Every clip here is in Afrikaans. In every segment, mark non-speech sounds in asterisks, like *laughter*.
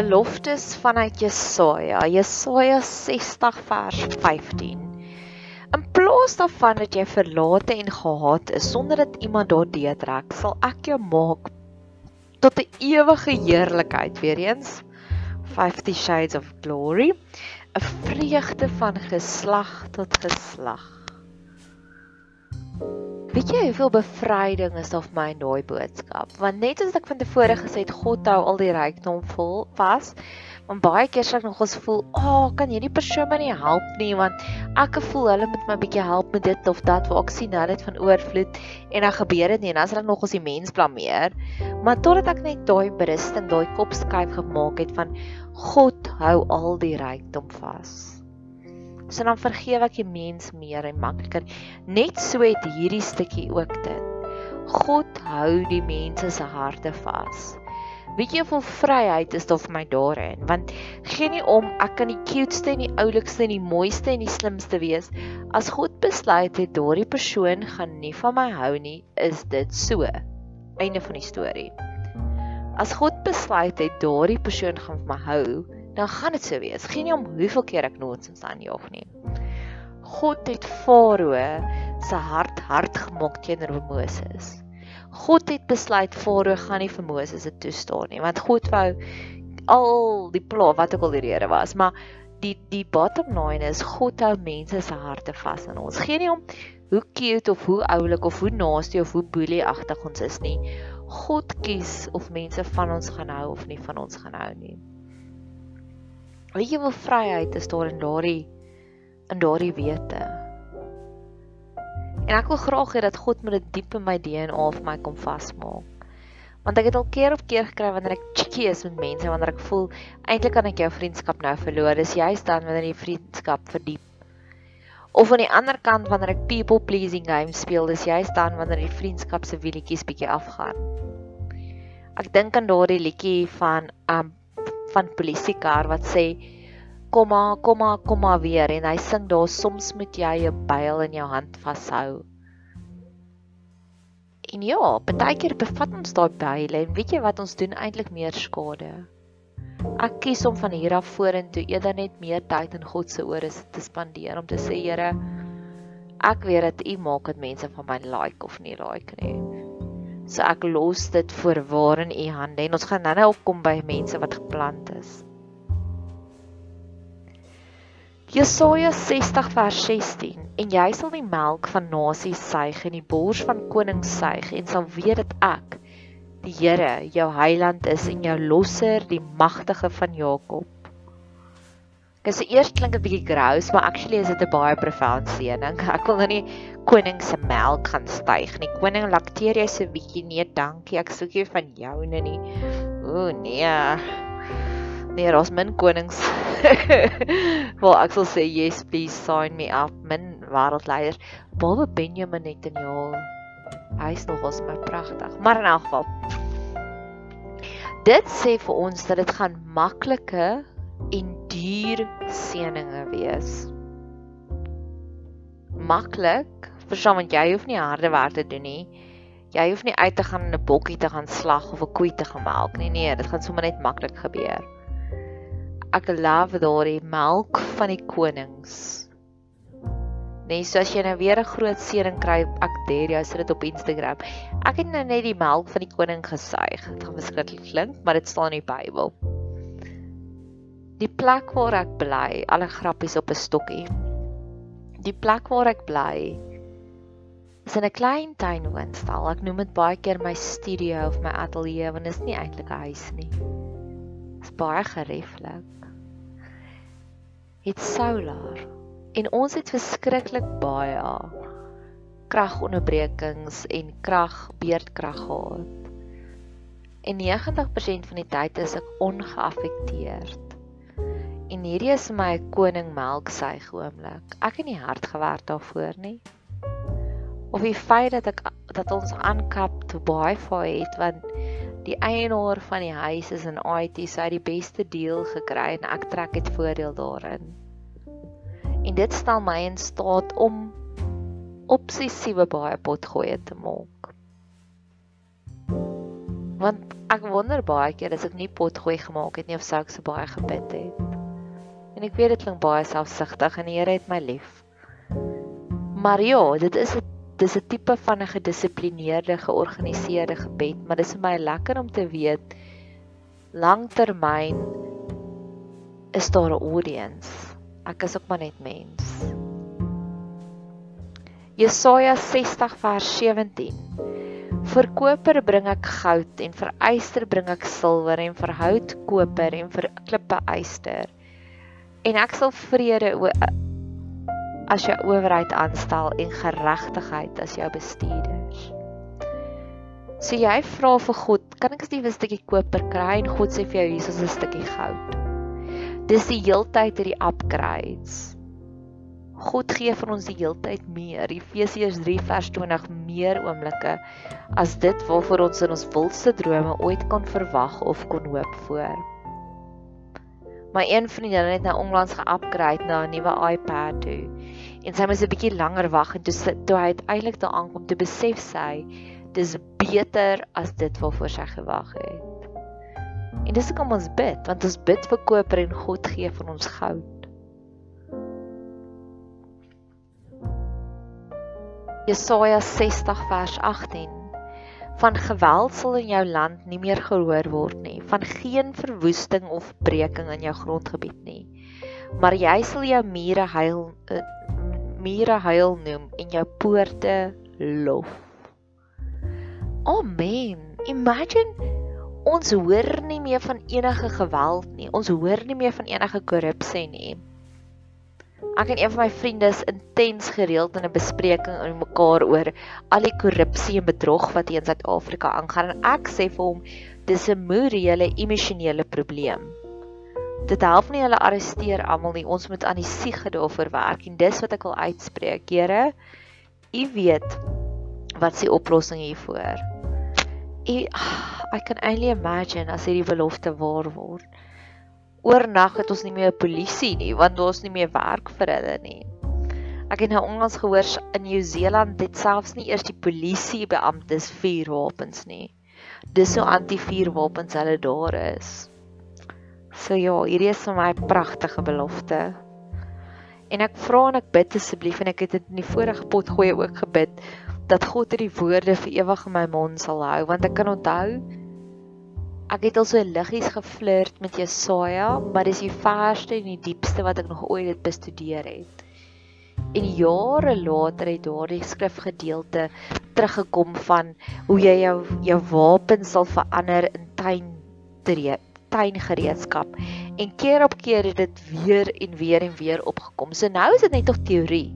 Beloftes vanuit Jesaja, Jesaja 60 vers 15. In plaas daarvan dat jy verlate en gehaat is sonder dat iemand daardeur trek, sal ek jou maak tot 'n ewige heerlikheid weer eens. 50 shades of glory, 'n vreugde van geslag tot geslag. Weet jy hoeveel bevryding is daar vir my in daai boodskap? Want net as ek van tevore gesê het God hou al die rykdom vol vas, want baie keer sê ek nog ons voel, "Ag, oh, kan hierdie persoon my nie help nie want ek voel hulle moet my bietjie help met dit of dat waar ek sien hulle het van oorvloed en dan gebeur dit nie en dan is hulle nog ons die mens blameer." Maar totdat ek net daai berusting, daai kop skuif gemaak het van God hou al die rykdom vas. So dan vergewe ek die mens meer en makliker. Net so het hierdie stukkie ook dit. God hou die mense se harte vas. Weet jy hoeveel vryheid is daar vir my daarin? Want geen nie om ek kan die cutest en die oulikste en die mooiste en die slimste wees. As God besluit het daardie persoon gaan nie van my hou nie, is dit so. Einde van die storie. As God besluit het daardie persoon gaan vir my hou, dan gaan dit so wees. Geen nie om hoeveel keer ek nonsens aanjaag nie. God het Farao se hart hard gemaak teenoor Moses. God het besluit Farao gaan nie vir Moses dit toestaan nie, want God wou al die pla wat ook al die rede was, maar die die bottom line is God hou mense se harte vas in ons. Geen nie om hoe cute of hoe oulik of hoe nasty of hoe boelieagtig ons is nie. God kies of mense van ons gaan hou of nie van ons gaan hou nie. Weet jy hoe vryheid is daar in daardie in daardie wete? En ek wil graag hê dat God met dit diep in my DNA vir my kom vasmaak. Want ek het al keer op keer gekry wanneer ek cheeky is met mense, wanneer ek voel eintlik kan ek jou vriendskap nou verloor. Dis juist dan wanneer die vriendskap verdiep. Of aan die ander kant wanneer ek people pleasing games speel, dis juist dan wanneer die vriendskap se wielietjies bietjie afgaan. Ek dink aan daardie liedjie van um van polisiekar wat sê komma komma komma weer en hy sing daar soms moet jy 'n byl in jou hand vashou. En ja, baie keer bevat ons daai byle en weet jy wat ons doen eintlik meer skade. Ek kies om van hier af vorentoe eerder net meer tyd in God se ore te spandeer om te sê Here, ek weet dat U maak dat mense van my like of nie like nie. So ek los dit voorwaar in u hande en ons gaan nou-nou opkom by mense wat geplant is. Jesaja 60 vers 16 en jy sal die melk van nasies suig en die bors van konings suig en sal weet dat ek die Here jou heiland is en jou losser die magtige van Jakob. Ek sê eers klink 'n bietjie gross, maar actually is dit 'n baie profound seëning. Ek wil nou nie koning se melk gaan styg nie. Koning lakteer jy so bietjie nee, dankie. Ek soek nie van jou nie. O nee. Nee, daar's min konings. *laughs* Wel, ek sal sê yes, please sign me up. Min wêreldleiers. Behalwe Benjamin Netanyahu. Hy is nog ons my pragtig. Maar in elk geval. Dit sê vir ons dat dit gaan maklike en duur seëninge wees. Maklik, verstaan want jy hoef nie harde werk te doen nie. Jy hoef nie uit te gaan en 'n bokkie te gaan slag of 'n koei te gaan melk nie. Nee, dit gaan sommer net maklik gebeur ek love daardie melk van die konings. Nee, so as jy nou weer 'n groot seëning kry, ek dare jou sit dit op Instagram. Ek het nou net die melk van die koning gesuig. Dit gaan beskiklik klink, maar dit staan in die Bybel. Die plek waar ek bly, alle grappies op 'n stokkie. Die plek waar ek bly is in 'n klein tuinwoonstel. Ek noem dit baie keer my studio of my ateljee want dit is nie eintlik 'n huis nie. Dit is baie gerieflik het solar en ons het verskriklik baie kragonderbrekings en krag beerdkrag gehad. En 90% van die tyd is ek ongeaffekteerd. En hierdie is my koning melksuig oomblik. Ek het nie hard gewerk daarvoor nie. Of die feit dat ek dat ons aankap te Wi-Fi het want die eienaar van die huis is in IT, so hy het die beste deal gekry en ek trek dit voordeel daarin. En dit stel my in staat om obsessiewe baie potgoeie te maak. Want ek wonder baie keer as ek nie potgooi gemaak het nie of sou ek so baie gebid het. En ek weet dit klink baie selfsugtig en die Here het my lief. Maar ja, dit is 'n dis 'n tipe van 'n gedissiplineerde, georganiseerde gebed, maar dis vir my lekker om te weet langtermyn is daar 'n audience. Ek is ook maar net mens. Jesaja 60 vers 17. Vir koper bring ek goud en vir yster bring ek silwer en vir hout koper en vir klippe yster. En ek sal vrede as jou owerheid aanstel en geregtigheid as jou bestuurders. So jy vra vir God, kan ek 'n nuwe stukkie koper kry en God sê vir jou hier is 'n stukkie goud. Dis die heeltyd hierdie upgrades. God gee vir ons die heeltyd meer. Efesiërs 3 vers 20 meer oomblikke as dit waarvoor ons in ons wildste drome ooit kon verwag of kon hoop voor. My een vriendin het nou onlangs ge-upgrade na 'n nuwe iPad toe. En sy moes 'n bietjie langer wag en toe toe hy uiteindelik daar aankom te besef sy dis beter as dit waarvoor sy gewag het. En dis hoekom ons bid, want ons bid vir koper en God gee van ons goud. Jesaja 60 vers 18 van geweld sal in jou land nie meer gehoor word nie, van geen verwoesting of breking in jou grondgebied nie. Maar jy sal jou mure huil uh, mure huil noem en jou poorte lof. Amen. Imagine ons hoor nie meer van enige geweld nie. Ons hoor nie meer van enige korrupsie nie. Ek en een van my vriende is intens gereeld in 'n bespreking oor mekaar oor al die korrupsie en bedrog wat hier in Suid-Afrika aangaan en ek sê vir hom dis 'n morele emosionele probleem. Dit help nie hulle arresteer almal nie. Ons moet aan die siege daarvoor werk en dis wat ek wil uitspreek. Here, u weet wat se oplossing hiervoor. U I can only imagine as hierdie belofte waar word oornag het ons nie meer polisie nie want ons nie meer werk vir hulle nie. Ek het nou onlangs gehoor in Nieu-Seeland het selfs nie eers die polisie beamptes vuurwapens nie. Dis so anti-vuurwapens hulle daar is. So ja, hierdie is vir my 'n pragtige belofte. En ek vra en ek bid asseblief en ek het dit in die vorige pot gooi ook gebid dat God hierdie woorde vir ewig in my mond sal hou want ek kan onthou Ek het al so liggies geflirt met Jesaja, maar dis die verste en die diepste wat ek nog ooit dit bestudeer het. En jare later het daardie skrifgedeelte teruggekom van hoe jy jou jou wapen sal verander in tuin tuingereedskap. En keer op keer het dit weer en weer en weer opgekom. So nou is dit net nog teorie.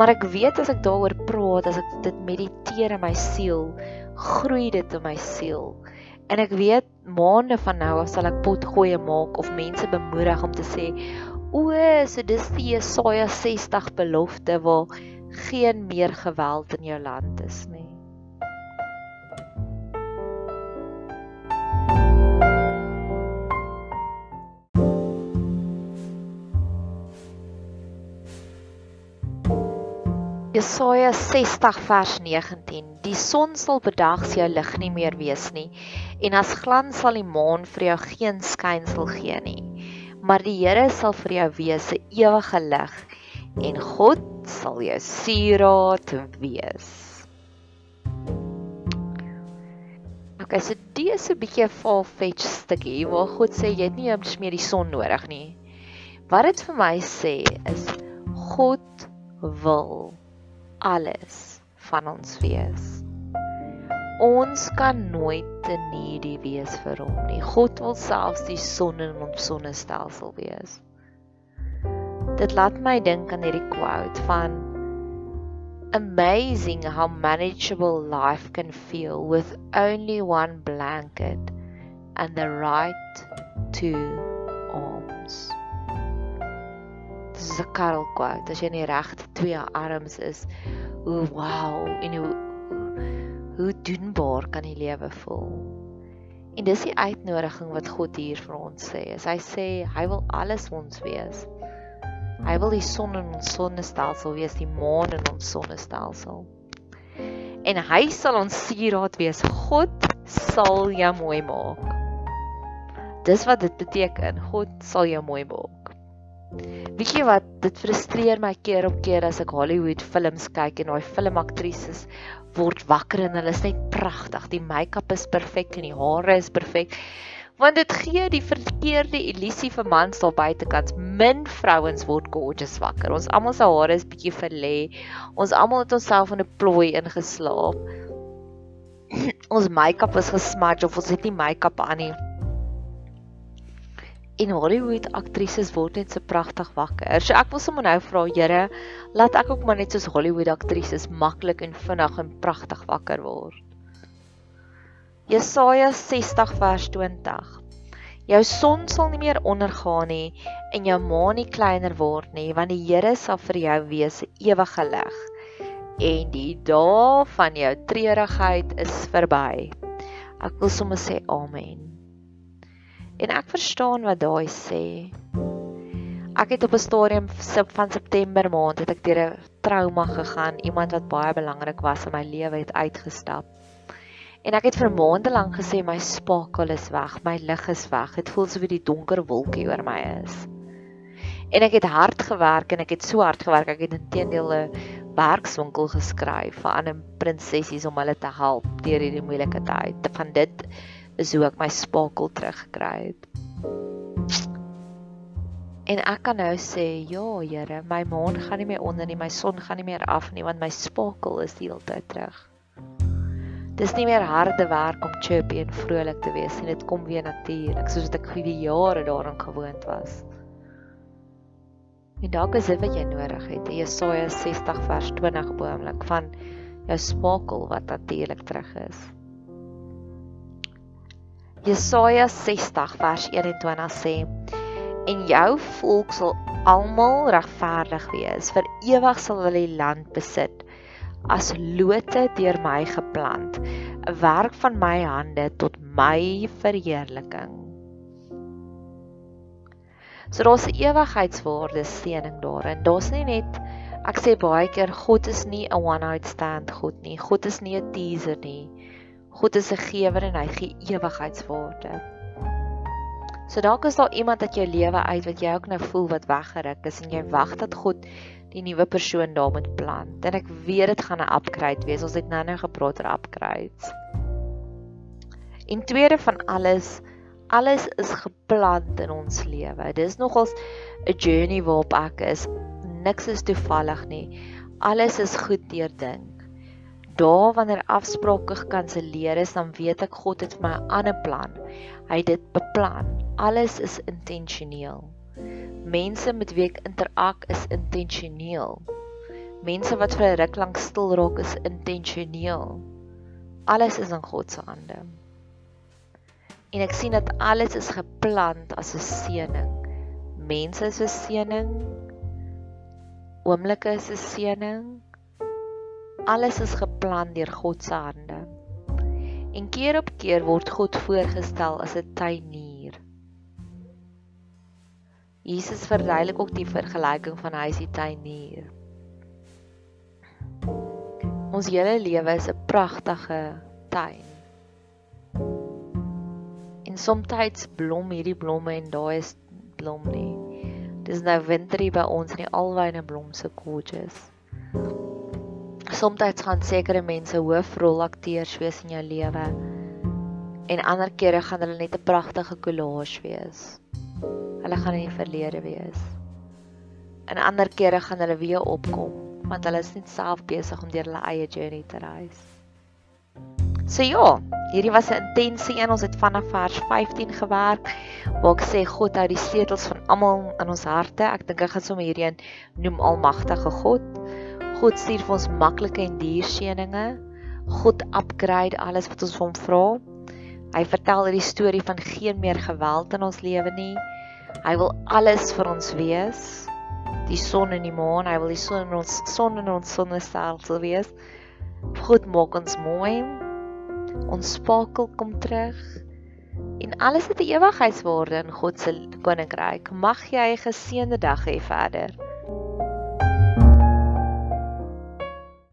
Maar ek weet as ek daaroor praat, as ek dit mediteer in my siel, groei dit in my siel En ek weet maande van nou af sal ek potgoeie maak of mense bemoedig om te sê o, so dis die Jesaja 60 belofte waar geen meer geweld in jou land is nie. Jesaja 60 vers 19 Die son sal bedags jou lig nie meer wees nie en as glans sal die maan vir jou geen skynsel gee nie maar die Here sal vir jou wees 'n ewige lig en God sal jou sieraad wees. Okay, so dit is 'n bietjie 'n far-fetched stukkie waar God sê jy het nie eers meer die son nodig nie. Wat dit vir my sê is God wil alles van ons wees. Ons kan nooit te needy wees vir hom nie. God wil selfs die son in ons sonnestelsel wees. Dit laat my dink aan hierdie quote van Amazing how manageable life can feel with only one blanket and the right two arms. Dis 'n Karel quote. As jy nie regte twee arms is, o wow, en hoe hoe doenbaar kan die lewe voel? En dis die uitnodiging wat God hier vir ons sê. As hy sê hy wil alles ons wees. Hy wil die son in ons sonnestelsel wees, die maan in ons sonnestelsel. En hy sal ons sieraad wees. God sal jou mooi maak. Dis wat dit beteken. God sal jou mooi maak. Weet jy wat, dit frustreer my keer op keer as ek Hollywood films kyk en daai filmaktrises word wakker en hulle is net pragtig. Die make-up is perfek en die hare is perfek. Want dit gee die verkeerde illusie vir mans daar buitekant. Min vrouens word gorgeous wakker. Ons almal se hare is bietjie verlê. Ons almal het onsself in 'n plooi ingeslaap. *clears throat* ons make-up is gesmudge of ons het nie make-up aan nie en Hollywood aktrises word net so pragtig wakker. So ek wil sommer nou vra Here, laat ek ook maar net soos Hollywood aktrises maklik en vinnig en pragtig wakker word. Jesaja 60 vers 20. Jou son sal nie meer ondergaan nie en jou maan nie kleiner word nie, want die Here sal vir jou wees 'n ewige lig en die dae van jou treurigheid is verby. Ek wil sommer sê amen. En ek verstaan wat daai sê. Ek het op 'n stadium van September maand het ek deur 'n trauma gegaan. Iemand wat baie belangrik was in my lewe het uitgestap. En ek het vir maande lank gesê my spakel is weg, my lig is weg. Dit voel soos 'n donker wolkie oor my is. En ek het hard gewerk en ek het so hard gewerk. Ek het intedeel 'n werkswinkel geskryf vir ander prinsessies om hulle te help deur hierdie moeilike tyd. Van dit is hoe ek my spakel teruggekry het. En ek kan nou sê, ja Here, my maan gaan nie meer onder nie, my son gaan nie meer af nie, want my spakel is die hele tyd terug. Dis nie meer harde werk om chirpy en vrolik te wees nie, dit kom weer natuurlik, soos wat ek vir jare daarin gewoond was. En dalk is dit wat jy nodig het, Jesaja 60 vers 20 boomlik van jou spakel wat natuurlik terug is. Jesaja 60 vers 21 sê: En jou volk sal almal regverdig wees, vir ewig sal hulle die land besit as lote deur my geplant, 'n werk van my hande tot my verheerliking. So daar's 'n ewigheidswaarde seëning daarin. Daar's nie net ek sê baie keer God is nie 'n one night stand God nie. God is nie 'n teaser nie. God is 'n gewer en hy gee ewigheidswaarde. So dalk is daar iemand uit jou lewe uit wat jy ook nou voel wat weggeruk is en jy wag dat God die nuwe persoon daar moet plant. En ek weet dit gaan 'n upgrade wees. Ons het nou-nou gepraat oor upgrades. In tweede van alles, alles is geplant in ons lewe. Dis nogals 'n journey waarop ek is. Niks is toevallig nie. Alles is goed deurdink daar wanneer afsprake gekanselleer is, dan weet ek God het vir my 'n ander plan. Hy het dit beplan. Alles is intentioneel. Mense met wie ek interak is intentioneel. Mense wat vir 'n ruk lank stil raak is intentioneel. Alles is in God se hande. En ek sien dat alles is geplant as 'n seëning. Mense is 'n seëning. Oomblikke is 'n seëning. Alles is geplan deur God se hande. En keer op keer word God voorgestel as 'n tuinier. Jesus verduidelik ook die vergelyking van hy die tuinier. Ons hele lewe is 'n pragtige tuin. En soms blom hierdie blomme en daai is blom nie. Dis nou winter hier by ons en die alwyne blom so gorgeous. Soms gaan sekere mense hoofrolakteurs wees in jou lewe. En ander kere gaan hulle net 'n pragtige collage wees. Hulle gaan in die verlede wees. En ander kere gaan hulle weer opkom want hulle is net self besig om deur hulle eie journey te reis. So ja, hierdie was 'n intensie en ons het vanaf vers 15 gewerk waar ek sê God hou die sleutels van almal in ons harte. Ek dink ek gaan sommer hierdie een noem almagtige God. God stuur vir ons maklike en duur seëninge. God upgrade alles wat ons van hom vra. Hy vertel hierdie storie van geen meer geweld in ons lewe nie. Hy wil alles vir ons wees. Die son en die maan, hy wil die son in ons son in ons sonnestelsel wees. God maak ons mooi. Ons spakel kom terug. En alles het 'n ewigheidswaarde in God se koninkryk. Mag jy 'n geseënde dag hê verder.